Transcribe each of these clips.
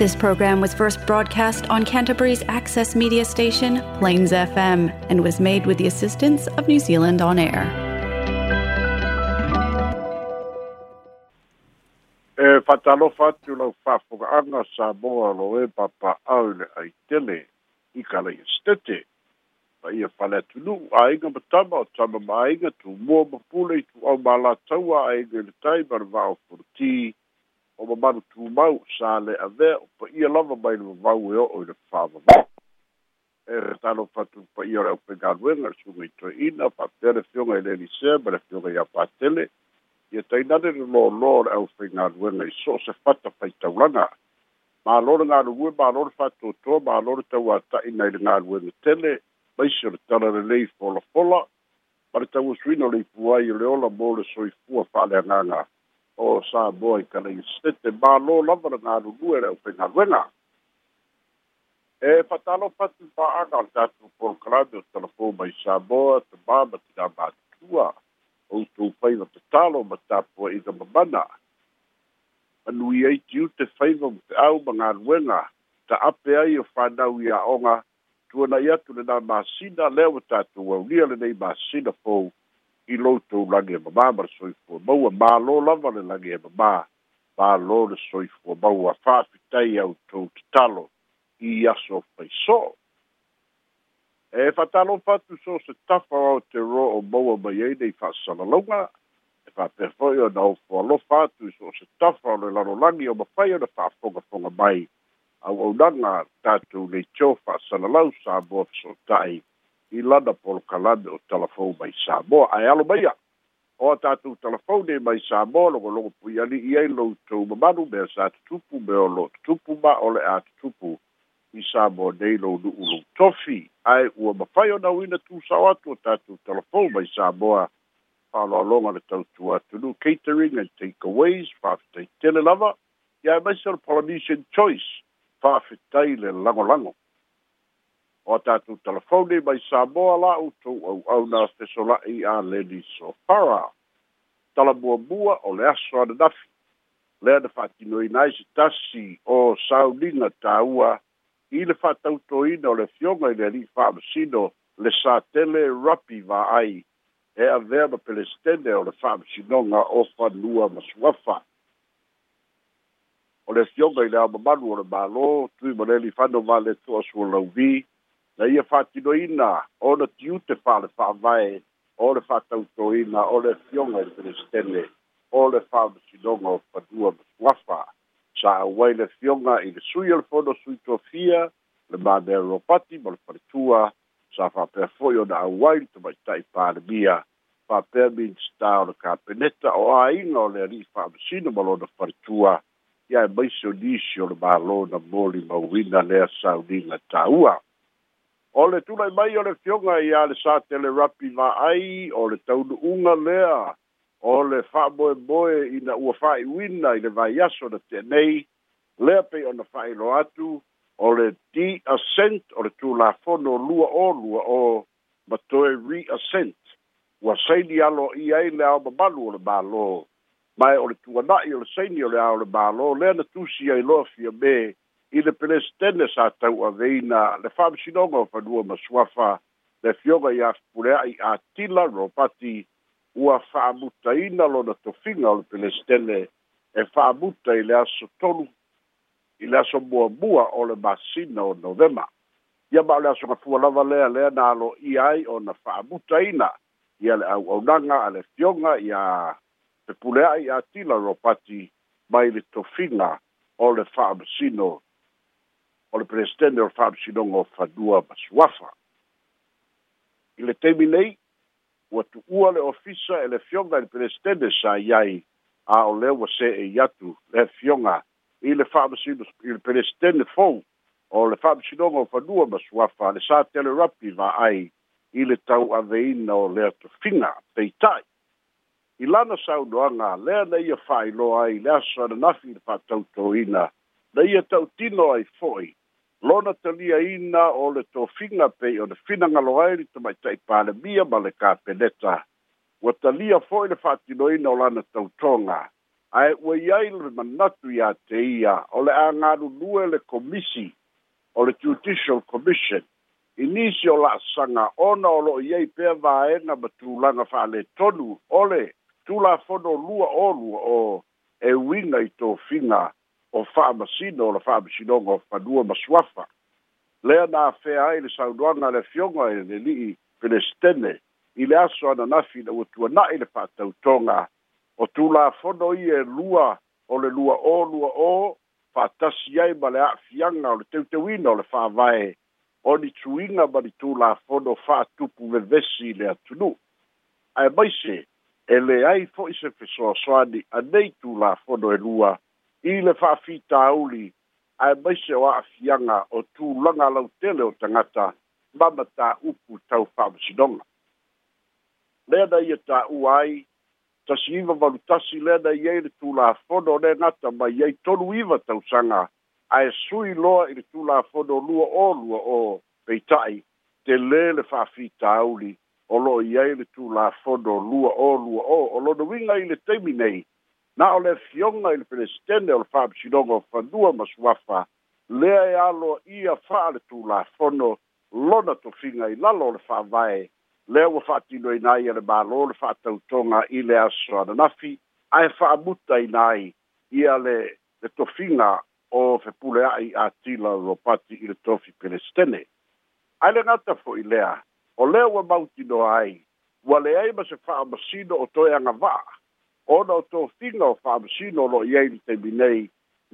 This program was first broadcast on Canterbury's access media station, Plains FM, and was made with the assistance of New Zealand On Air. E whatalofa atu lau whafungaanga sa moa lo e papa aule ai tele i ka lei stete. Pa ia whale atu nu a inga matama o tama ma inga tu mua mapule i tu au mala taua a inga le tai marwa o furtii o ma maru tu mau sa le a vea o pa ia lava mai le vau e o o i le fava mau. E re tano fatu pa ia reo pe garuenga su ngai to ina pa pere fionga i le lisea ma le fionga i a patele i e tainane le lo lo re au pe garuenga i so se fata pai taulanga. Ma lore ngā rungue, ma lore fatu o toa, ma lore tau a tai nei le ngā rungue tele, maise re tala le lei fola fola, ma le tau o suino le i puai i le ola mō le soi fua fa le ngā ngā fua. o saboa i kalaisete mālō lava na galulue le ʻaupaigaluega e fa'atalofa e fatu fa'aga o le tatou polkalame o telefon mai saboa tamā ma tinā matua outou faiva e tatalo ma tapua'iga mamana manui ai tiu te faiva ma fe'au ma galuega ta'ape ai o fanau ia'oga tuanai atu lenā masina lea ua tatou aulia lenei masina fou i loutou lagi e mamā ma le soifua mau e mālō lava le lagi e mamā mālō le soifua mau a fa'afitai autou tatalo i aso faiso e fa'atalofa atu so se tafa o te ro o maua mai ai nei fa'asalalauga e fa'apea fo'i ona ofoalofa atu i so se tafa o le lalolagi o mafai ona fa'afogafoga mai au'aunaga tatou leitio fa'asalalau sa moa fesota'i i polo kalame o talafou mai samoa ae alo maia o a tatou nei mai samoa logologo pui ali'i ai loutou mamalu mea sa tutupu me o lo tutupu ma o le a tutupu i samoa nei lou nu'u lou tofi ae ua mafai ona uina tusao atu o tatou talafou mai samoa fa'aloaloga le tautu atunu catering and takeaways fa'afetaitele lava iae e maisa le polynesian choice fa'afetai le lagolago o tātou telefoni mai Samoa la utou au au nā te i a Leni Sopara. Tala bua bua o le aso ana nafi. Lea na whātinoina i se tasi o sauninga tāua i le whātautoina o le fionga i le ri whāmasino le sa tele rapi va ai e a vea ma stende o le whāmasinonga o whanua masuafa. O le fionga i le amamanu o le mālo tui maneli whanova le tua suolau vii na ia fa'atinoina o le tiute fa'alefaavae o le fa'atautoina o le fioga i le pelestene o le fa'amasinoga o padua ma suafa sa auai le fioga i le sui o le fono sui tofia le mamea ropati ma le paletua sa faapea fo'i ona auai le tamaita'i palemia faapea minista o le kapeneta o āiga o le ali'i fa'amasino ma lona paletua ia e maiso nisi o le mālō na moli mauina lea sauniga tāua o le tulai mai o le fioga iā le sa tele rapi vaai o le taunuʻuga lea o le fa'amoemoe ina ua fa'aiʻuina i le vaiaso na teanei lea pei ona fa'ailo atu o le di ascent o le tulafono lua o lua o ma toe re ascent ua saini alo i ai le ao mamalu o le mālō mae o le tuana'i o le saini o le ao le mālō lea na tusi ai loa fia me i le pelesitene sa tau aveina le fa'amasinoga o fanua ma suafa le fioga iā fupulea i atila ropati ua fa'amutaina lona tofiga o le pelesitene e fa'amuta i le aso tolu i le aso muamua o le masina o novema ia ma o le asogafua lava lea lea na alo'ia ai ona fa'amutaina ia le au'aunaga a le fioga ia pepulea'i atila ropati mai le tofiga o le fa'amasino o e le pelesitene o le fa'amasinoga o fanua ma suafa i le taimi nei ua tu'ua le ofisa e le fioga i le pelesitene sa iai a o lea ua se'ei atu le fioga i le fa'amasino i le pelesitene fou o le fa'amasinoga o fanua ma suafa le sa tele va'ai i le tau'aveina o lea tofiga peita'i i lana saunoaga lea na ia fa'ailoa ai le aso ananafi i le fa'atautouina na ia e ta'utino ai fo'i lona taliaina o le tofiga pei o le to ai li tamaitaʻi palemia ma le kapeneta ua talia fo'i le fa'atinoina o lana tautoga ae ua iai le manatu iā te ia o le agalulue le komisi o le judicial commission i nisi o la'asaga ona o lo'o iai pea vaega ma le fa'aletonu o le tulafono lua olu o e winga i tofiga o fa'amasino o la fa'amasinoga o fanua ma suafa lea na afea ai le saunoaga le afioga e le li'i pelestene i le aso ananafi na ua tuana'i le fa'atautoga o tulafono ia e lua o le lua o lua o fa'atasi ai ma le a'afiaga o le teuteuina o le fa'avae o ni tuiga ma ni tulafono fa'atupu vevesi i le atunu'u ae maise e leai fo'i se fesoasoani anei tulafono e lua i le fa'afitauli ae maise o a'afiaga o tulaga lautele o tagata ma matāupu tau fa'amasinoga lea na ia tā'ua ai tasi iva valu lea na ai le tulafono le gata mai ai tolu iva tausaga ae sui loa i le tulafono lua o lua o peita'i te lē le fa'afitauli o lo'o i ai le tulafono lua o lua o o lona uiga i le taimi nei na o le fioga i le pelestene o le fa'amasinoga o fanua ma suafa lea e alo ia fa'a le tulafono lona tofiga i lalo o le fa'avae lea ua fa'atinoina ai a le mālō le fa'atautoga i le aso ananafi ae fa'amutaina ai ia le le tofiga o fepulea'i atila lo pati i le tofi pelestene ae le gata fo'i lea o lea ua mautinoa ai ua leai ma se fa'amasino o toe agava'a ona o tofiga o fa'amasino lo'o i e ai le taimi nei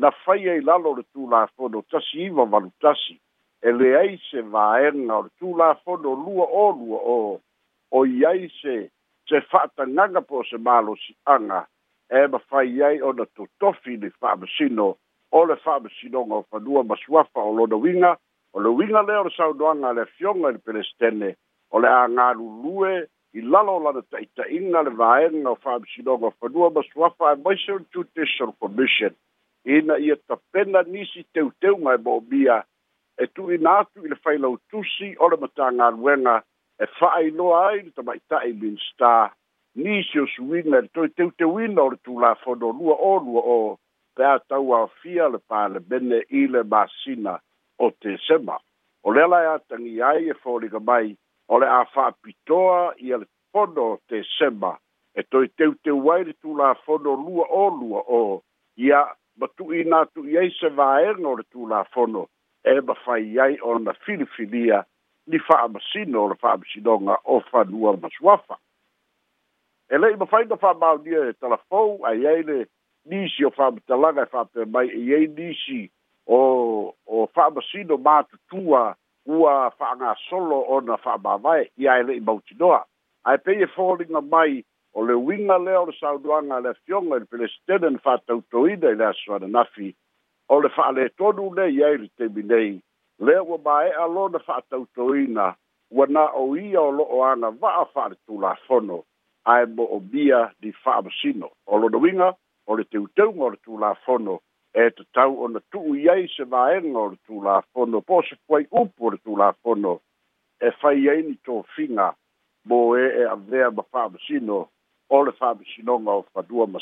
na fai ai lalo o le tulafono tasi iva valutasi e leai se vaega o le tulafono lua o lua o o i ai se se fa'atagaga po o se malosi'aga e mafai ai ona totofi le fa'amasino o le fa'amasinoga o fanua ma suafa o lona uiga o le uiga lea o le saunoaga a le afioga i le pelestene o le agalulue i lalo la de ta ta in na va en no fa bi do go fa duo ba swa fa ba se tu te sur commission in i ta pena ni si te te ma bo bia e tu i na tu i le fa lo tu si o le mata nga wenga e fa ai no ai ta mai ta i bin sta ni si o su win na to te te win no tu la fo do lua o lua o pe ta wa fia le pa le bene i le ba sina o te sema o le la ya tangi ai e fo li ga mai o le a fa pitoa i le fono te sema e to i teu teu wai le tu la fono lua o lua o ia ma tu i nga tu i ei se vaerno le tu la fono e ma fai iai o na filifilia ni fa amasino o le fa amasinonga o fa lua masuafa e le i ma fai na fa maunia e talafou a iai le nisi o fa amatalanga e fa mai e iai nisi o o fa amasino ma tutua ua fa'anga solo ona fa'amāvae ia e i mautinoa Ai pei e foliga mai o le uiga lea o le sauduaga a le afioga i le pelesitene na fa'atautoina i le asoananafi o le fa'alētonu nei ai le temi nei lea ua māe'a lo na fa'atautoina ua na'oia o lo'o aga va'a fa'aletulafono ae mo'omia li fa'amasino o lona uiga o le teuteuga o le tulafono e te tau ona tu'u i se vaega o le tulafono po o se puai upu o le tulafono e fai ai ni tofiga mo e e avea ma fa'amasino o le fa'amasinoga o fanua ma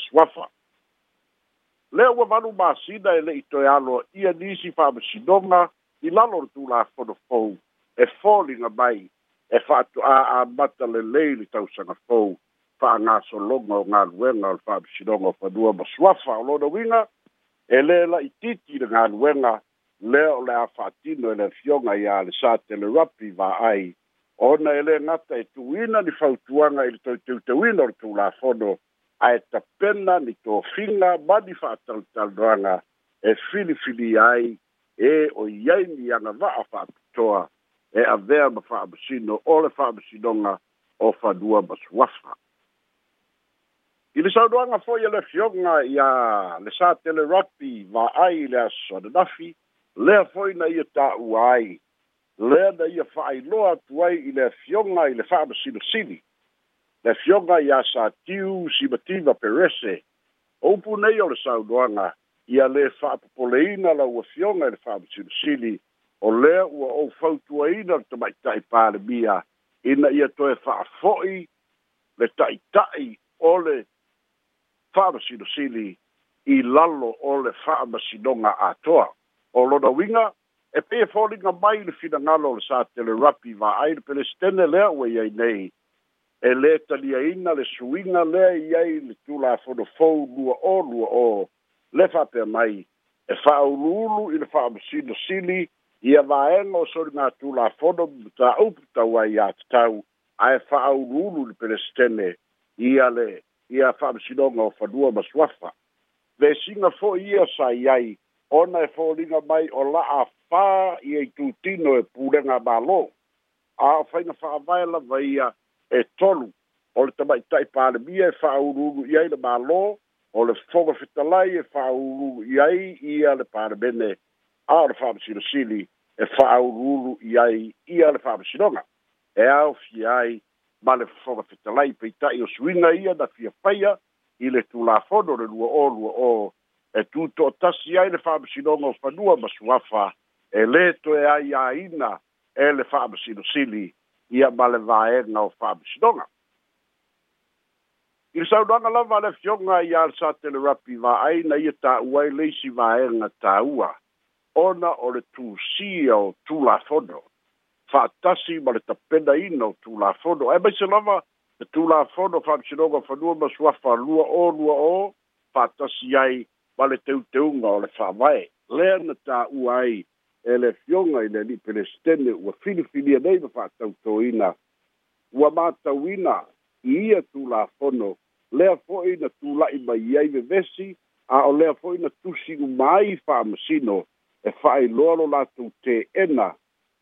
lea ua valu masina e le'i toe alo ia nisi fa'amasinoga i lalo le tulafono fou e foliga mai e a amata lelei le tausaga fou fa'agasologa o galuega o le fa'amasinoga o fanua ma o lona uiga e lē la'i titi i le galuega lea o le a fa'atino e le afioga iā le sa telerapi va'ai ona e lē gata e tuuina ni fautuaga i le toiteuteuina o le tulafono ae tapena ni tofiga ma ni fa'atalotalanoaga e filifilia ai e o iai miaga va'a fa'apitoa e avea ma fa'amasino o le fa'amasinoga o fanua ma suafa I le saudoanga foi e le fionga ia le sa tele rugby va ai le so de dafi le foi na ia ta uai le da ia fai lo atuai i le fionga i le fa de sibi sibi le fionga ia sa tiu sibativa perese o pu nei o le saudoanga ia le fa popoleina la ua fionga i le fa de sibi sibi o le ua o fautuaina te mai tai pa le bia ina ia toe fa foi le tai tai ole fa'amasilosili i lalo o le fa'amasinoga atoa o lona uiga e pe foliga mai le finagalo o le sa tele rapi va'ai le pelestene lea ua iai nei e lē taliaina le suiga lea i ai le tulafonofou lua o lua o le fa'apea mai e fa'auluulu i le fa'amasinosili ia vaega o soliga tulafono mataupu tau ai iā tatau ae fa'auluulu i le pelestene ia le ia faamasinoga o fanua ma suafa vesiga fo'i ia sai ai ona e foliga mai o la'a fā ia i tutino e pulega mālō a o faiga fa'avae lava ia e tolu o le tama'ita'i palemia e fa'aulu'ulu i ai le mālō o le foga fetalai e fa'aulu'ulu i ai ia le palemene a o le fa'amasinosili e fa'aulu'ulu i ai ia le fa'amasinoga e aofia ai ma le fafogafetalai peita'i o suiga ia na fia faia i le tulafono le lua o lua o e tuto'atasi ai le fa'amasinoga o fanua ma suafa e lē toe ai āina e le fa'amasinosili ia ma le vaega o fa'amasinoga i le saunaga lava a le afioga iā le sa telerapi na ia tā'u ai le isi vaega tāua ona o le tusia o tulafono fa'atasi ma le tapena ina o tulafono ae mai se lava e tulafono fa'amisinoga fanua ma suafa lua o lua o fa'atasi ai ma le teuteuga o le fa'avae lea na tā'ua ai e le fioga i le ali'i pelesetene ua filifilia e nei ma fa'atautōina ua matauina i ia tulafono lea fo'i na tula'i mai ai vevesi a o lea fo'i na tusi uma ai fa'amasino e i fa'ailoa lo latou teena la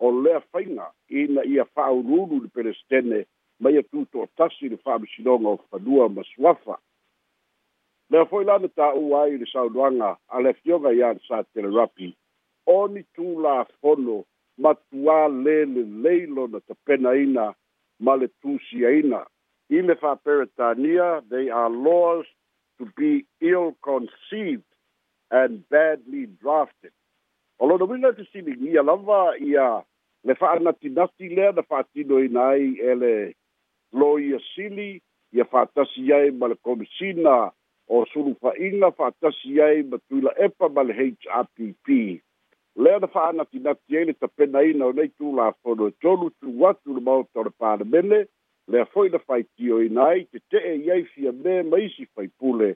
o lea faiga ina ia fa'aululu le pelestene ma ia tuto'atasi le fa'amasinoga o fanua ma suafa lea fo'i la na tā'ū ai le saunoaga a le afioga iā le sa telerapi o ni tulafono matuā lelelei lona tapenaina ma le tusiaina i le fa'aperetania they are laws to be ill conceived and badly drafted o lona uiga te siligia lava ia le fa'anatinati lea na fa'atinoina ai e le loia sili ia fa'atasi ai ma le komisina o sulufa'iga fa'atasi ai ma tuila epa ma le hrpp lea na fa'anatinati ai le tapenaina o nei tulafono e tolu tu atu le maota o le palemele lea fo'i na fa'aitioina ai te te'e i ai fia me ma isi faipule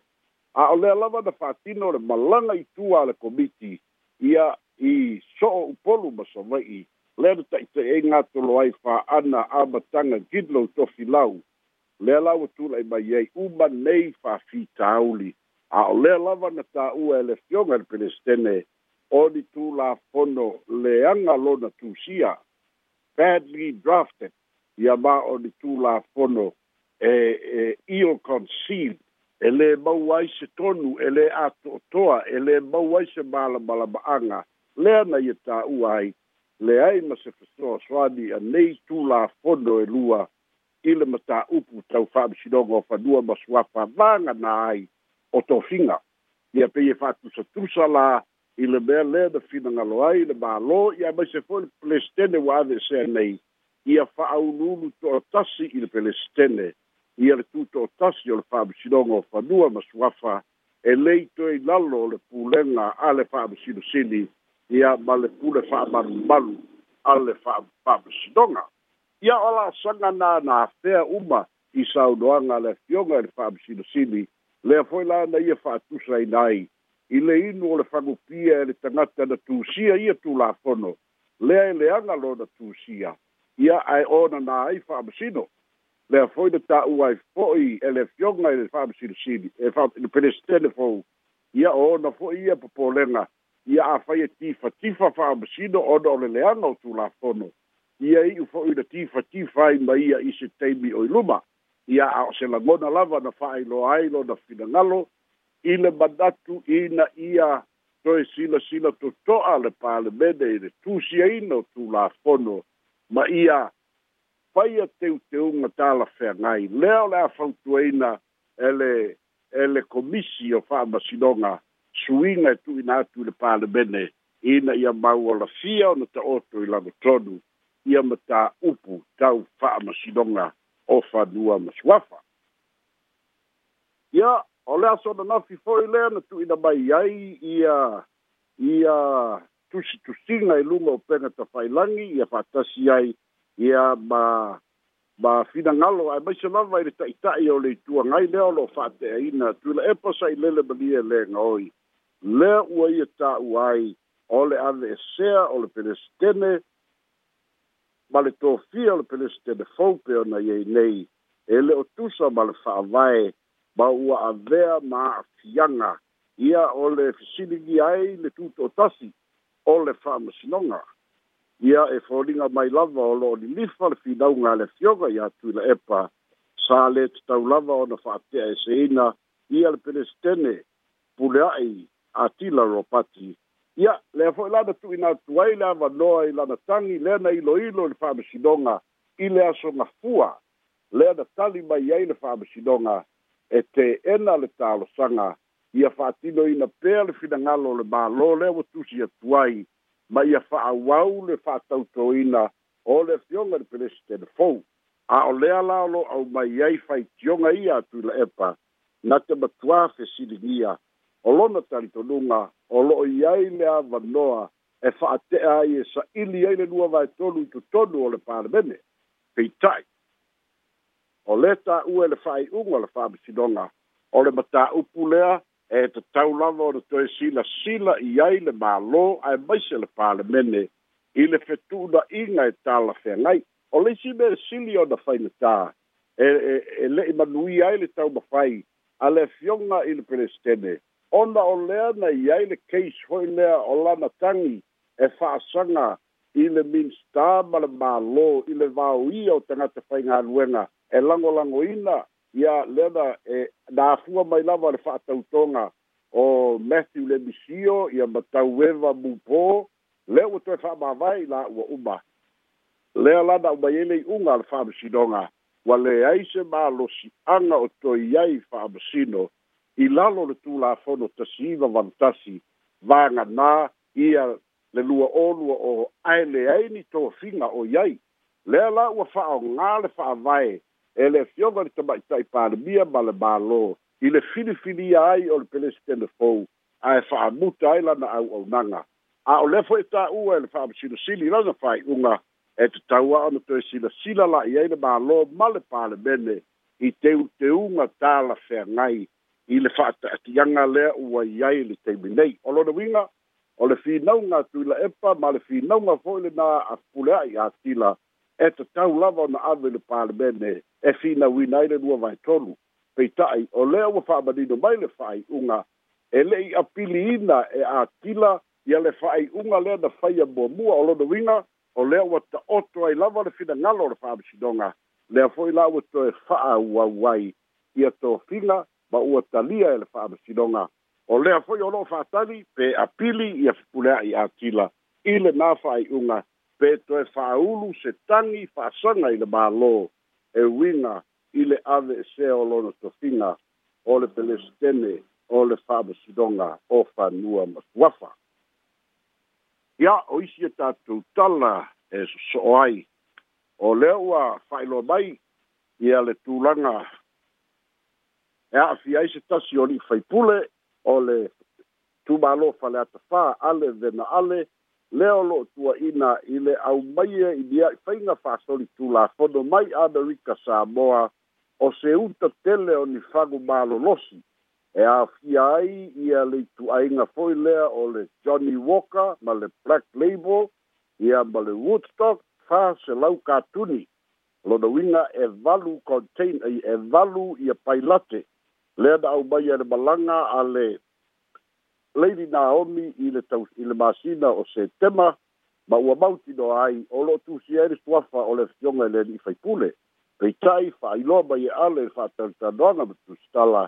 a o lea lava na fa'atino o le malaga itua a le komiti ia i so'o upolu ma savai'i lea le taʻitaʻiaiga atoloai fa'ana amataga gid lou tofi lau lea lau atula'i mai ai uma nei fa'afitauli a o lea lava na tā'ua e le fioga i le pelestene o ni tulafono leaga lona tusia badly drafted ia ma o ni tulafono e e ill conceived e lē mau ai se tonu e lē ato'otoa e lē mau ai se malamalaba'aga lea na ia tā'ua ai le ai ma se fesoa soani a nei tulafono e lua i le mataupu tau fa'amisinoga o fanua ma suafa vagana ai o tofiga ia pei e fa'atusatusa la i le mea lē na finagalo ai le mālō ia maise foi le pelestene ua ave esea nei ia fa'aulūlu to'atasi i le pelestene ia le tuto'atasi o le fa'amisinoga o fanua ma suafa e leitoe lalo o le pulega a le fa'amisinosini ia ma le pule fa'amalumalu a le fa'afa'amasinoga ia o la'asaga na na afea uma i saunoaga le afioga i le fa'amasinosini lea foi la na ia fa'atusa ina ai i le inu o le fagupia e le tagata na tusia ia tulafono lea e leaga lona tusia ia ae ona na ai fa'amasino lea foi na ta'u ai fo'i e le afioga i le fa'amasinosini e fa e pelesetene fou ia o ona fo'i ia popolega ia afai e tifatifa fa'amasino ona o le leaga o tulafono ia i'u fo'i na tifatifa ai ma ia isi taimi o i luma ia a o se lagona lava na fa'ailoa ai lona finagalo i le manatu ina ia toe silasila toto'a le palemene i le tusiaina o tulafono ma ia faia teuteuga talafeagai lea o le a fautuaina ele le e le komisi o fa'amasinoga suiga e tu'uina atu i le palemene ina ia mau olafia ona taoto i lavotonu ia ma upu tau fa'amasinoga o fanua ma suafa ia o le aso nanafi fo'i lea na tu'uina mai ai ia ia tusitusiga i e luga o pega tafailagi ia fa'atasi ai ia ma ma finagalo ae maise lava i le ta'ita'i o le ituagai lea o lo'o fa'ate'aina tuila e pasa'i lele ma e lega oi le ua ia ta'u ai o le aveesea o le pelesetene ma le tofia o le pelesetene fou pe ona iai nei e le o tusa ma le fa'avae ma ua avea ma a'afiaga ia o le fesiligi ai le tutootasi o le fa'amasinoga ia e foliga mai lava o lo'o lilifa le finauga a le afioga ia tui la epa sa lē tatau lava ona fa'atea eseina ia le pelesetene pule a'i atila ropati ya ia la fo'i tu ina atu ai le avanoa i lana tagi na iloilo ilo le fa'amasinoga i le asogafua le na tali mai ai le fa'amasinoga e ena le sanga ia fa'atinoina pea le finagalo o le lo le ua tu atu ai ma ia awau le fa'atautoina o le afioga le pelesitene fou a o lea lo au mai ai tionga ia atu la epa na te matuā fesiligia o lona talitonuga o lo'o i ai le avanoa e fa'ate'a ai e sa'ili ai le lua vaetolu i totonu o le palemene peita'i o lē ta'ua e le fa'ai'uga le fa'amisinoga o le mataupu lea e tatau lava ona toe silasila i ai le mālō ae maise le palemene i le fetu'una'iga e tala feagai o le isi mea sili ona failatā e, e, e le'i manuia ai le taumafai a le fioga i le pelestene ona o lea na iai le case hoi lea o lana tagi e fa'asaga i le minsta ma le mālō i le vaoia o tagata faigaluega e lango ia lea na e na afua mai lava le fa'atautoga o matthew le misio ia matau eva mupō le o toe fa'amāvae i la ua uma lea lana uma iai le i'uga wa le fa'amasinoga ua leai se malosi'aga o toi ai fa'amasino i lalo le tulafono tasiiva vanatasi vaganā ia le lua olua o aeleai ni toafiga o iai lea la ua fa'aaogā le fa'avae e le fioga le tama'ita'i palemia ma le mālō i le filifilia ai o le pelesitene fou ae fa'amuta ai lana au'aunaga a o lea fo'i ta'ua e le fa'amasilosili lana fai'uga e tatau a ona toe silasila la'i ai le mālō ma le palemene i teuteuga tālafeagai i le fa'ata'atiaga lea ua iai le taimi nei o lona uiga o le finauga tuila epa ma le finauga fo'i lenā apulea'i atila e tatau lava ona ave le palemene e finauina ai le lua vaetolu peita'i o lea ua fa'amanino mai le fa'ai'uga e le'i apiliina e a tila ia le fa'ai'uga lea na faia muamua o lona uiga o lea ua ta'oto ai lava le finagalo o le fa'amasinoga lea fo'i la ua toe fa'aauau ai ia tofiga ma ua talia e le fa'amasinoga o lea foʻi o loo fa'atali pe apili ia fepuleaʻi atila i le na fa'ai'uga pe toe fa'aulu se tagi fa'asaga i le mālō e uiga i le ave esea o lona tofiga o le pelesetene o le fa'amasinoga o fanua ma suafa ia o isi e tatou tala e soso'o ai o lea ua fa'ailoa mai ia le tulaga e a'afia ai se tasi o li'i faipule o le tumālofa le atafā ale vena ale lea o lo'o tua'ina i le aumaia i lia i faiga fa'asolitulafono mai amerika sa moa o se uta tele o ni fagu mālolosi e a'afia ai ia le itu'aiga fo'i lea o le johnny walker ma le black label ia ma le woodstock fa se lau katuni lona uiga e valu contain e valu ia pailate le da aumai a le malaga a le lady naomi i le tau i le masina o ba ma ua do ai o lo tu ai le suafa o le fioga i le tai fa i fa'ailoa mai e ale e fa'atalutanoaga ma tusitala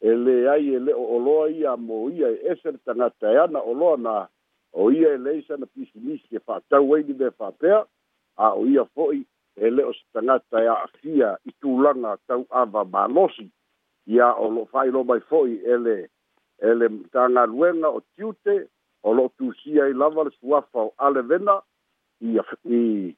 e lē ai e lo o'oloa ia mo ia e eser le e ana oloa na o ia e lei sana pisinisi e fa'atau ai fa fa'apea a o ia fo'i e lē o se tagata e fia i ava tau'ava malosi ia o lo fai lo mai foi ele ele tanga luenga o tiute o lo tu sia i lava le suafa o ale vena i i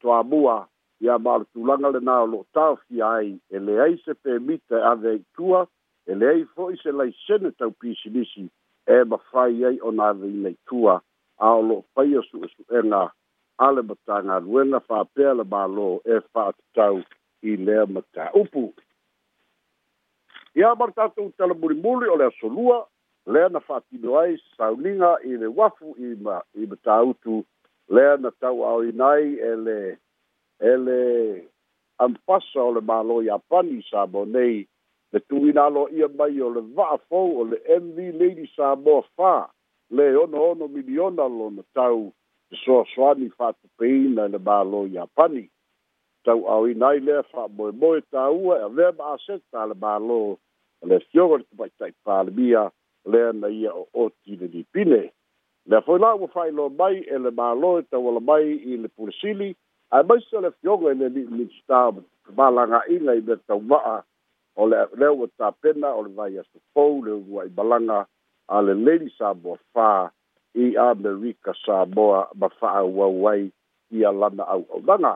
to amua ia mal tu langa le na lo ta fi ai ele ai se permite ave tua ele ai foi se lai sene tau pisi nisi e ma fai ai o na ave i lei tua a o lo fai o su e su e na ale batanga luenga fa pele ma lo e fa tau i lea mata upu ia ma le tatou talamulimuli o le asolua lea na fa'atino ai sauliga i le uafu i ma i ma tāutu lea na tauaoina ai e le e le ampasa o le mālo iapani nei le tuina alo ia mai o le va'afou o le mv lady samoa le ono ono miliona lona tau e soasoani fa'atupeina i le mālo iapani tauaoina ai lea fa'amoemoe tāua e avea ma aseta le mālo le fiogo le tumaitai palemia lea na ia o oti le lipine lea foi la ua failo mai e le mālo e tauala mai i le pulesili ae mai sa le fiogo e le liimisita malagaʻiga i le tauvaa o le lea ua tapena o le vai asofou le ugua i malaga a le leli saboa fā i amerika saboa ma faʻauau ai ia lana auaulaga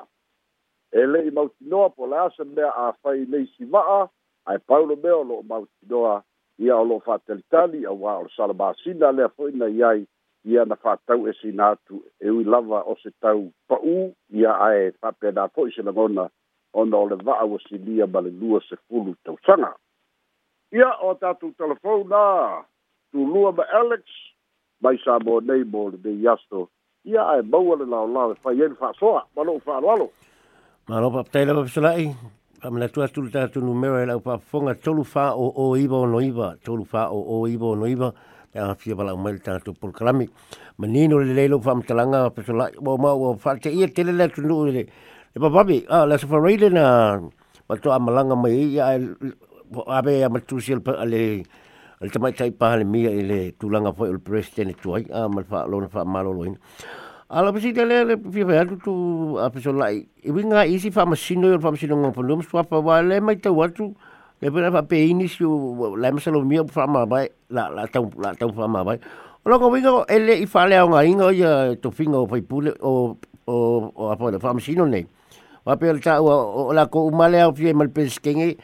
e leʻi mautinoa po le a se mea afai leisi vaa ae paulo mea o lo'o mautinoa ia o lo'o fa'atalitali auā o le salamasina lea fo'ina i ai ia na fa'atau e sina atu e ui lava o se tau pa'ū ia ae fa'apenā fo'i se ona o le va'a ua silia ma le lua sefulu tausaga ia o tatou telefona tulua ma alex mai sa mo nei mo lenei aso ia ae maua le laolao e fai ai le fa'asoa ma lo'o fa'aloalo ma lo pa pesola'i Pa mana tua tulu tātu nu mewa pa e whonga tolu fa o o iwa o no iwa. Tolu fa o o iwa o no iwa. E a fie wala o maile tātu pol kalami. Ma le lelo fa mtalanga pe so la Wau mau o fa te ia tele le tunu u le. E pa papi, a la sa whareide na mato a malanga mai ia a ave a matusi al le al tamai tai paha le mia ile tulanga fwoi o le presidente tuai. A malfa alona wha malolo ina. Ala pesi tele le fifa atu tu tu apesolai. E winga isi fa masino yo fa masino ngam pondom swa pa wale mai tau atu. Le pena fa pe ini si la masalo mia fa ma bai la la tau la tau fa ma bai. Ola ko winga ele i fa le nga inga ya to finga o fai pule o o o apo le fa masino nei. Wa pe ta o la ko umale o fie mal peskengi.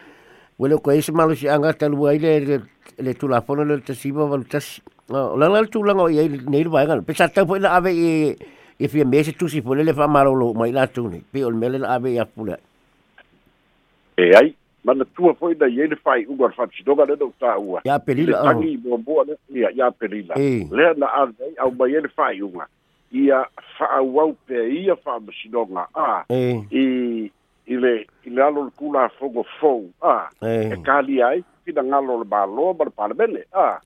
Wele ko ese malo si anga talu ai le le tu la fono le tasiba valutas. Ola la tu langa o ia nei vai ngal. Pesa tau po ina ave i e fia mese tusi pole le whamarolo mai la tūne, pe o le mele na awe i apule. E ai, na tua foi da ye le fai ugar fati doga le do ta ua ya pelila le tangi bo bo le ya ya pelila le na a dai au ba ye fai uga ia fa wau pe ia fa msidonga a i ile ile alo kula fogo fou a ah. e kali ai pida ngalo ah. le balo le parmene a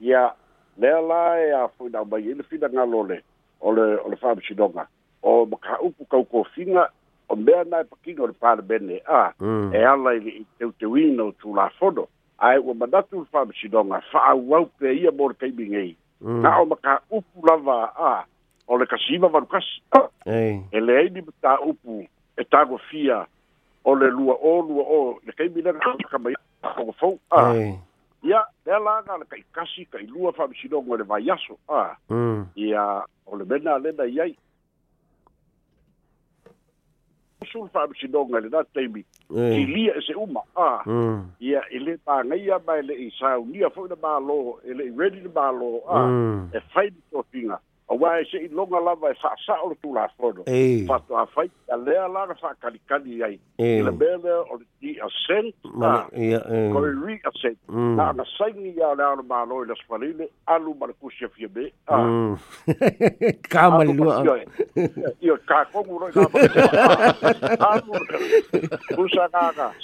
ia le la e a foi da ba ye le pida ngalo le o le o le fa'amasinoga o makaha'upu kaukofiga o mea na e pakiga o le palemene a mm. e ala i le'i teuteuina o tulafono ae ua manatu le fa'amasinoga fa'auau pe ia mo le kaimigei mm. na o makaha'upu lava a o le kasiiva valukasi e leai ni matā'upu e tagofia o le lua o lua o le kaimilega kamai ogofou a ia le laga le kaikasi kailua faamisinogo i le vaiaso a mm. ia o le mena lena i ai sulu faamisinoga i lenā taimi kilia ese uma a mm. ia e i lē tagaia mae leʻi saunia foʻi le mālō e leʻi redi le mālō a mm. e fai ni tofiga auā e se'iloga lava e sa'asa'o le tulafono fa'ato'afai alea la na fa'akalikali ai i le mea lea o le ti'asent ko le ri'asent e. mm. na ana saigi ia o le aona mālo i le alu ma le kusi afia me ka mm. e. ma le lua kakogu lo'i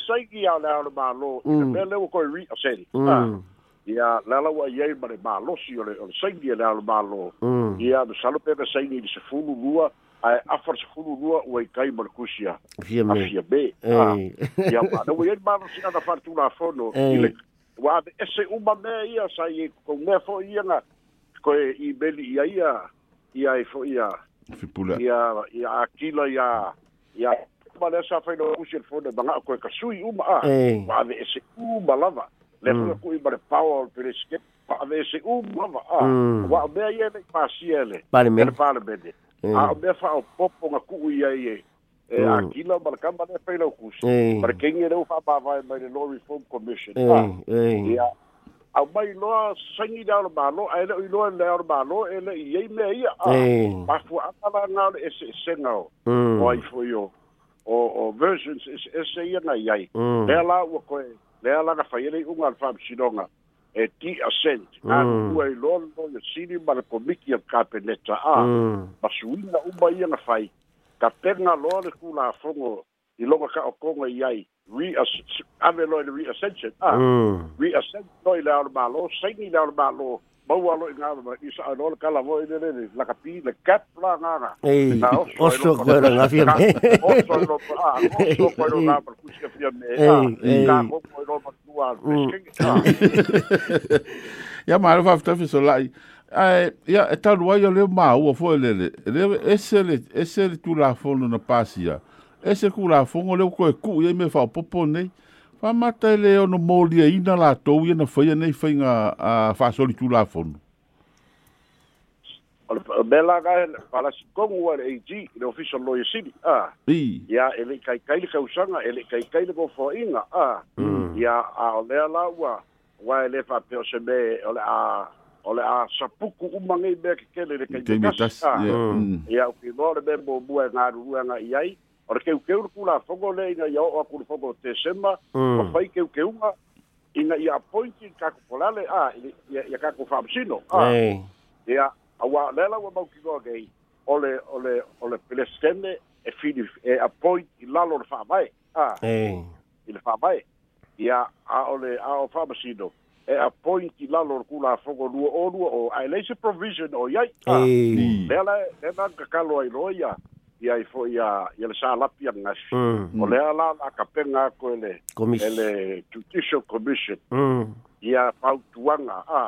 saigi ia o le aona mālo i le mm. mea lea ua koe ri'asent ia lala ua ai ma le mālosi o le o le saigi e le ao mālō mm. ia salo pe ka saini i le sefulu lua ae afara sefulu lua ua ikai ma le kusia a afia me ah. ia manaua iai ai malosi ana faatulafono i le ua ave ese uma mea ia sa i e koumea fo'i iaga koe i meli ia e ia ia e fo'i a fipula ia ia akila ia ia ma le sa failo kusi e le fono e maga'o koe kasui uma a ah. ua ave ese uma lava le fua mm. kuʻi ma le paua o le pelesike paave se uma va'a ua mm. o mea ia le'i pasia le le palemene mm. a o mea fa'aopopoga ku'u iai e e akila ma le kama lea failau kusi ma le keigi leu fa'amāvae mai le law reform commission ia e au mai loa saigi lea o le mālo ae le'u iloa lea o le mālo e le'i iai mea ia a mafua'aga e e laga o le ese'esega o o ai foi o o versions ese'ese ia gai ai lea la ua koe lea laga fai ai i'uga le fa'amasinoga e ti mm. a sent i loa lelo ia sili ma le komiti a kapeneta mm. a masuina uma ia ga fai ka pega loa le kulafogo i loga ka'okoga i ai ave loa mm. i le reascension a reascension loi le ao mālō saini i le ao mālō mau alo i ngā ma i sa ano le kala voi le le la kapi le cap la ngā ngā ei oso koe ra ngā fia me oso no pa oso koe ro ngā par kusi ka fia me ei ngā mo koe ro ma tua ia ma ro fa fta fi so lai ai eh, ia e talu ai o le maua foi lele ele ese le ese le tulafono na pasia ese kulafono le koe ku ia me fa popo nei Fa mata ele o no moli e ina la tou ia na whaia nei whainga a whasoli tū la whono. Bela ga para si kongu ar AG, le official lawyer city. Ah. Ia ele kai kai le kausanga, ele kai kai le ko whainga. Ah. Ia a lea la ua, wa ele fa o se me, ole a ole a sapuku umangai me ke kele le kai me kasi. o ki lore me mo mua ngā ruanga iai. Ia Ora keu keu kula fogo le na ia o kula fogo te sema, o mm. fai keu keu nga ina ia pointi ka ko polale a ia ia ka ko famsino. Ah. Ia awa lela wa mau kigo gei. Ole ole ole pelestene e fini e a point i lalo le whaamae. Ah. Ei. I le whaamae. Ia a ole a o famsino. e a pointi lalo le kula fogo lua o lua o a eleise provision o iai. Ei. Lela e nanga kakalo ai loia. Ei. ki ai fo ia ia le sala pia na mm. o le ala la kapenga ko ele ele judicial commission mm. ia pau tuanga a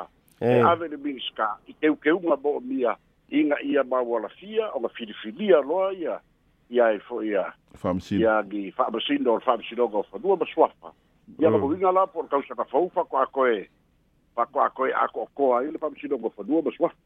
e eh. ave le miska i te ke nga bo mia inga ia wala fia o nga filifilia loa ia ia e fo ia famsin ia gi famsin do famsin do go fo dua maswafa ia mm. ko winga la por causa ka faufa ko akoe pa ko e ako ko ai le famsin do go fo dua maswafa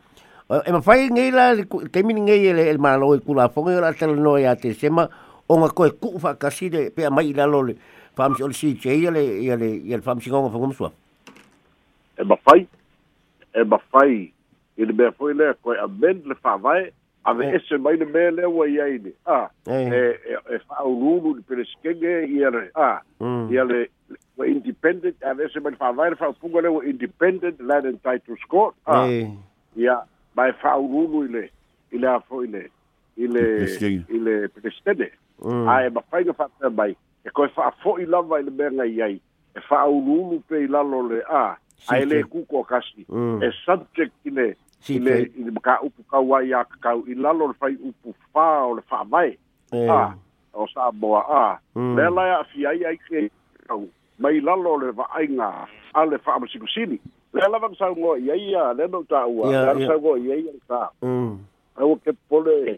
e eh, eh, mawhai ngei la, kei mini ngei ele el malo i e kula fongi ora tala noe a te sema, o ngā koe kuu whakasire pe mai i lalo le whamsi ole si te ia le, ia e le, ia e le whamsi ngonga whakumsua. E mawhai, e mawhai, i le mea fwoi lea koe amen le eh. whavae, mm. a me ese mai le mea lea ua iai a, e, e whaururu ni pereskenge ia le, a, ia le, were independent, and ese mai le whavae le whaupunga lea were independent land and title court, a, ia, ma e fa'aululu i le i le afo i le i le i le pelestene a e mm. mafaiga fa'apea mai e koe fa'afo'i lava i le mea gaiai e fa'aululu pe i lalo le a ae lē kuko akasi mm. e subject i le i le i le makaupu kau ai a kakau i lalo le fai upu fā o le fa'amae a o sa'amoa a lea mm. lae a'afiai ai keau mai lalo le va'aiga a le fa'amasikosini le lava sa ngo ia ia le no ta ua le sa ngo ia ia sa mm au ke pole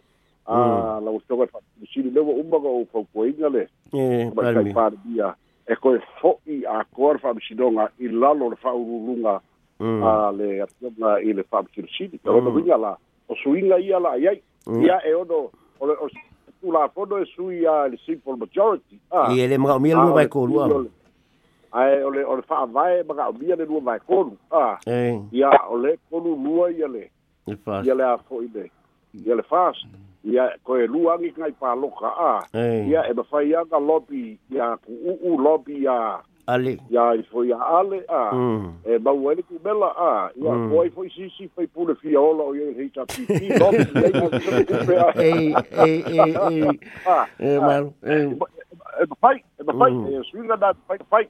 mm. a la usto ka si le wo umba ko fo ko inga le ba kai par dia e ko fo i a kor fa si donga i la lo fa urunga mm. a le atna i le fa si si ka o vinga la o suinga ia la ia mm. ia e ono o o tu la fondo e sui a le simple majority ah i ele ma mi le vai ko lua ae ole ole fa vai ma ka le vai konu a eh ia ole konu lua ia le e ia le a fo'i le ia fast ia ko e, lua ngi kai pa e u lobby lobi ia ale ya mm. e, mm. i ya ale a e ma wele ku bela a ya si si fai fi ola o ia hei ta pi pi lobi ia fight e e e e mm. e ma e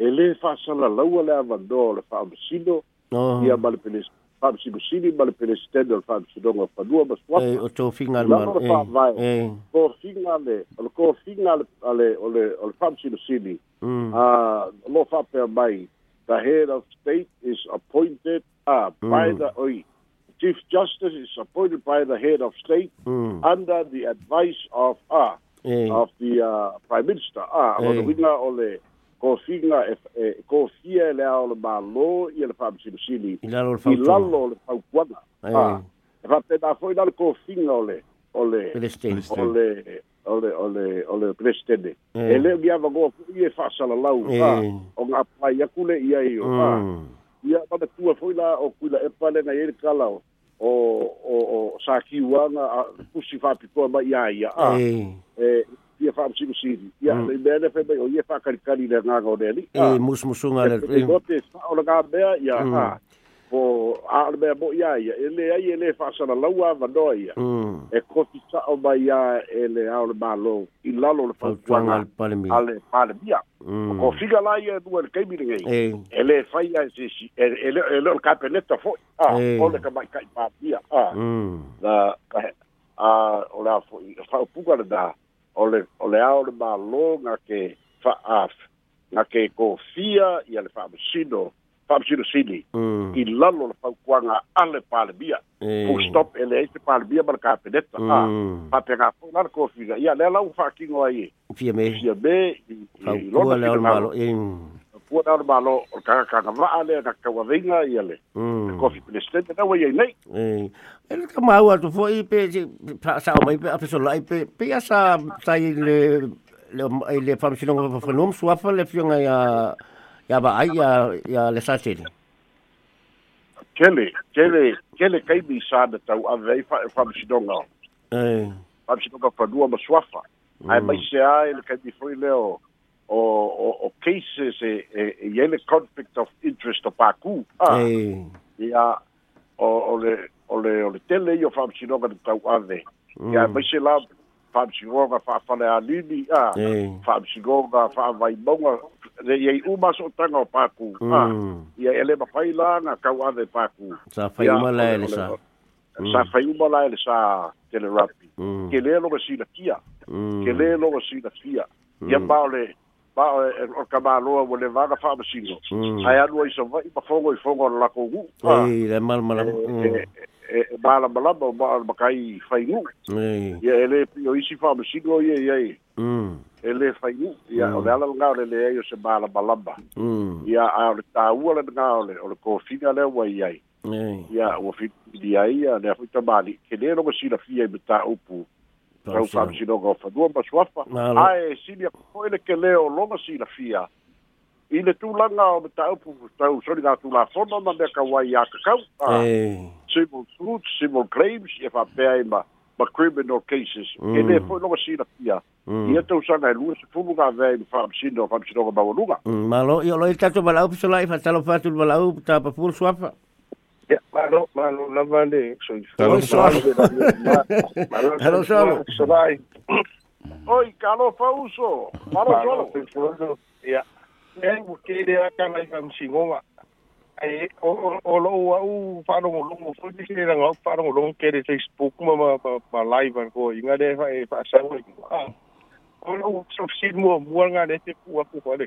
e lē fa'asalalau a le avanoa o le fa'amasino ia ma le pelesi fa'amasinosini ma le pelesitene o le fa'amasinoga fanua ma suapa o tofiga lama le fa'avae kofiga le o le ale o le o le fa'amasinosini mm. a lo fa'apea mai the head of state is appointed uh, by mm. the oi Chief Justice is appointed by the head of state mm. under the advice of uh, of the uh, Prime Minister. Ah, uh, hey. o le kosinga e, e kosia le ao le malo ia le faamasiliosili i lalo o le faupuaga e faapena foi la le kosinga o le o le o le o le o le o le presidente e leo ia vagoa foʻi e faasalalau o ga apai aku le ia i o mm. ia manatua foi la o kuila epa lenai ai le kala o o o sakiuaga pusi faapipoa mai iā ia a ia fa musu sini ia mm. le mele fe mai o ia fa kari kari le nga ngo le ni e musu musu le e gote fa o nga be ia ha mm. po a le bo ia ia ele ai ele fa sala laua va do ia mm. e koti sa o ba ia ele a e le malo i lalo le fa tuanga al palmi ale pale bia o figa la ia du e el kai bilinga ele e fa ia se ele ele o capeneta fo a o le ka mai kai pa bia a la a o fo fa puga le da o le o le ao fa mālō ga ke faaf ga ke kofia ia le faamasino faamasino sili mm. i lalo le ale palemia mm. full stop e leai se palemia ma le kapeneta ah, mm. a faapega fo'i la le kofia ia lea lau faakigo ai e fia me fia me i puana ona malo o kakagava'a le na kauaviga ia le coffee mm. president na ua iai nei ele e tamau ja, ja, pe ja, mai pe apesola'i pe pe ia sa tai le le le fa'amasinoga fafanoa masuafa le fioga ia ia va'ai ia ia le sa tele tele tele tele kaimi sa na tau'ave ai fa'amasinoga fa'amasinoga fanua masuafa ae mm. mai seā e le kaimi o o, o, o cases e, e, e conflict of interest of Paku. Ah, hey. Ia o, o, le, o, le, o le tele i o whamsinoga ni tau ane. Mm. Ia mai se la whamsinoga whawhale a lini, ah, hey. whamsinoga whawai maunga, le iei uma so tanga o Paku. Ah, mm. Ah, ia ele mawhai la ngā kau ane Paku. Sa whai umala ele sa. Mm. Sa whai umala ele sa tele rapi. Mm. Ke le longa sila kia. Mm. Ke mm. le longa sila kia. Mm. Ia mao le ma eh, eh, o o kamāloa ua le vaga fa'amasino ae alua i sava'i ma fogo i fogo la ala lakou gu'u le malamalama e malamalama o ma'a makai faigu'u ia e lē pio isi fa'amasino ia iai mm. e lē faigu'u ia mm. o le ala lagā o le leai o se malamalama mm. ia a o le tāua le lagā o le o le kofiga lea ua i ai ia ua fililia ia lea fo'i tamāli'i kelē logo silafia i mataupu tau fa'amasinoga o fanua ma suafa ae sili ko'i le loga silafia i le tulaga o le taupu tau soliga tulafona ma mea kauai a kakau civil ah, suits civil claims ia fa'apea ai ma ma criminal cases ele lē loga silafia ia tausaga e lua sefulu gavea i le fa'amasino fa'amasinoga maualuga malo ia o loi e tatou mala'u pisola'i fa'atalofa atu le mala'u tapapulu suafa לא, מה, לא, לא הבנתי. אתה לא שואל. אתה לא שואל. Oi, calo fauso. Malo solo. Ya. Eh, porque de acá la iban singoma. Ai, o o lo u faro mo longo foi de que ngau faro mo longo que de Facebook ma ma ma live ko inga de fa fa sa ko. Ah. O lo so sid mo mo nga de te ku ku ko de.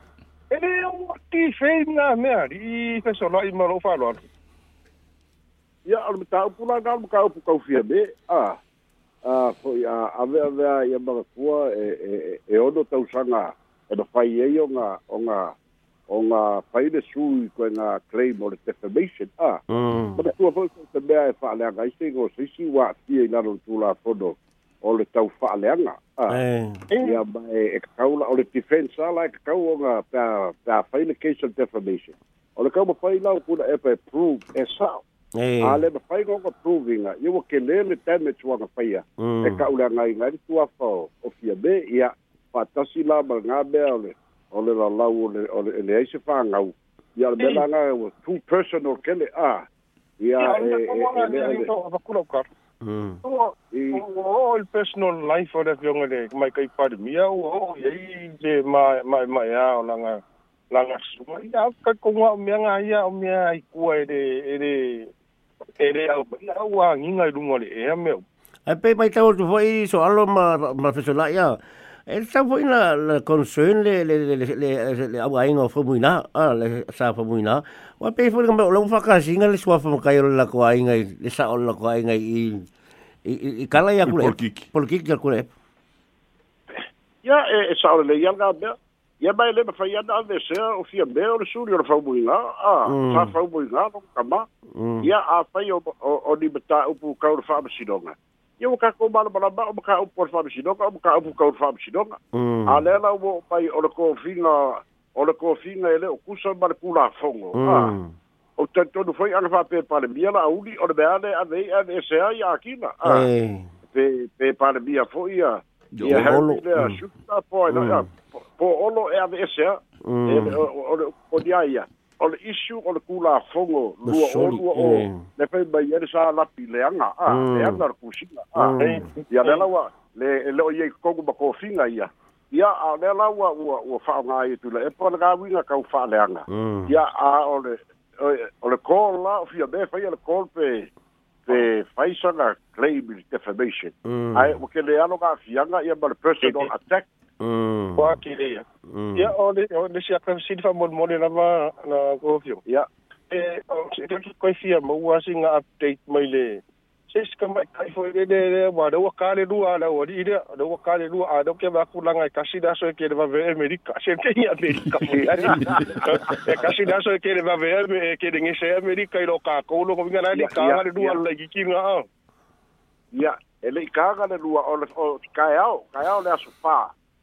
e le ti fei nga mea i te sona i maro fa lo atu ya al mata pu na ga ka pu ka fi be a a fo ya ave ave ya ba ko e e e ono ta usanga e do fai e yo nga nga nga fai de su i ko nga claim or defamation a ah, mm. ma tu a fo se be a fa le se go se ti e na lo tu la o le tau fa'aleaga ia mae e kakaula o le defense ala e kakau oga pea pea fai case of defamation o le kau mafai lao puna epa e prove e sao a le mafai gaoga proving ia ua kelē le damage uaga faia mm. e kauleagaiga ali tuafa o fia me ia fa'atasi la malaga mea o le o le lalau o le e ai se fagau ia le mea laga ua e two personal kele a ia e, e e e le o o o personal life o te ngere mai kai pari mia o oh, o oh, e te mai mai mai a o langa langa suma i a ka kongwa o mea ngai a o mea i kua e re e re e re au mai a ua nginga i rungo le e a meu ai pei mai tau tu fai so alo ma ma fesolai a Ah, e tau foi na la concern le le le le le le au ainga fo muina, a le sa fo muina. Wa pe fo ngam lo fa ka singa le swa fo ka yo la ko ainga le sa o la ko ainga i i kala ya kule. Por kik ya kule. Ya e sa o le ya ga be. Ya ba le fa ya da se o fia be o su yo fo muina. A sa fo muina ko kama. Ya a fa yo o ni beta upu ka o fa ia ua kakou malamalama o makaupu mm. o le faamasinoga o makaupu kau le faamasinoga a lea la ua oo mai o le kofiga e o le kofiga e le o kusa ma le kulafogo ou tanitonu foi aga faapepalemia la auli o le mea le avei ave ese ai akina pe pepalemia fo'i a e ah. ia helea mm. suta mm. po po olo e ave esea eo le o dia ia o le isu o le kulafogo lua o lua o eh. le fai mai ele sa lapi leaga a leaga le kusiga mm. a e ia lea laua le eh. leo iai kokogu ma kofiga ia ia a o lea laua ua ua fa'aoga ai e tula epa le e gauiga kau fa'aleaga mm. ia a o le o le kol la o fia me faia le kol pe pe faisaga claim defamation ae ua kele alo gafiaga ia ma le personal attack Mm. Wa ki le ya. Mm. Ya o le o le sia ka sidi fa mon mon na ma na ko fio. Ya. E o se ka ko fia mo wa singa update mai le. Se se ka mai kai fo le le wa do ka le du ala o di de do ka le du a do ke ba ku la ngai ka sida so ke le ba ve America. Se ke ya be e e e ka fo ya. E ka sida so ke le ba ve ke de ngi se America i lo ka ko lo ko vinga le ka le du ala ki ki nga. Ya. Ele ikaga le lua o le kai au, kai au le asu paa.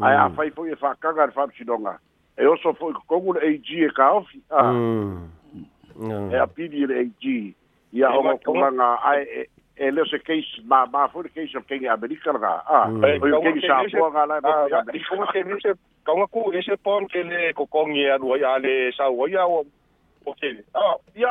ai a fai foi fa kanga fa psidonga e oso foi ko gul ag e ka of a mm. e a pidi le ag ia o ko manga ai e le se case ma ma foi case of kenya america ga a o ke ni sa po ga la ba di ko se ni se ka nga ku ese pon ke le ko kong ia do ia le sa o ia o ke ah ia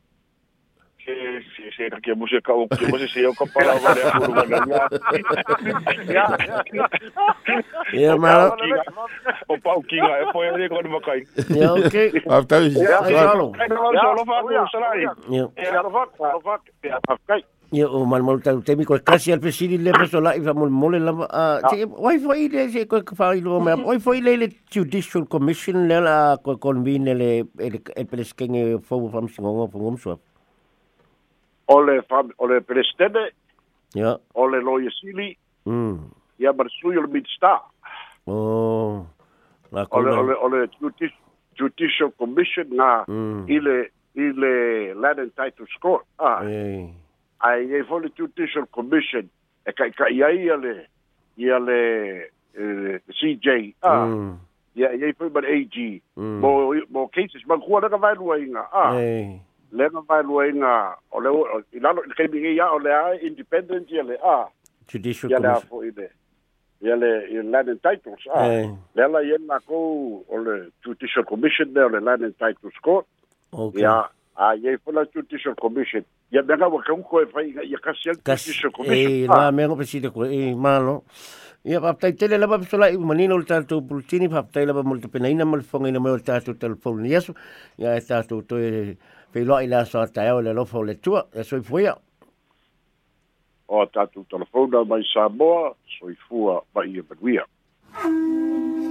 Sì, sì, sì, perché musica, così se io compravo le curva Ja, maar... Op Paukinga, en voor je weer gewoon maar kijken. Ja, oké. Af thuis. Ja, hallo. Ja, hallo. Ja, hallo. Ja, hallo. Ja, hallo. ia o malamalu tau temi koe kasi al pesili le peso lai fa molemole lava te wai foi le se koe ka fai lo mea wai foi le le judicial commission le la koe convene le e peleskenge fau famisingonga fungom suapu o le fam o le presidente ya o le loyesili mm ia marsui o le minista o la o le o le judicial commission na mm. ile ile Land Titles Court ah ai e fole judicial commission e kai kai ia le ia le eh, CJ ah ia ia foi bar AG mo mo cases man kuana ka vai luainga ah lenga mai luenga o le i lalo i kemi ia o le a independent ia le a judicial ia le a fo i le ia le i land and titles a eh. le ala ia na kou o le judicial commission le o le land and titles court ia a ia i fo la judicial commission ia mega ua kauko e fai ia kasi al judicial commission e la mega pesile koe e malo ia faapataitele lava pesolaʻi umanina o le tatou pulutini faapatailava mo le tapenaina ma le fogagaina mai o le tatou telefoni iaso ia e tatou toe Whi loa i la sa au le lofa o le tua, le soifuia. O tatu telefona mai Samoa, mai i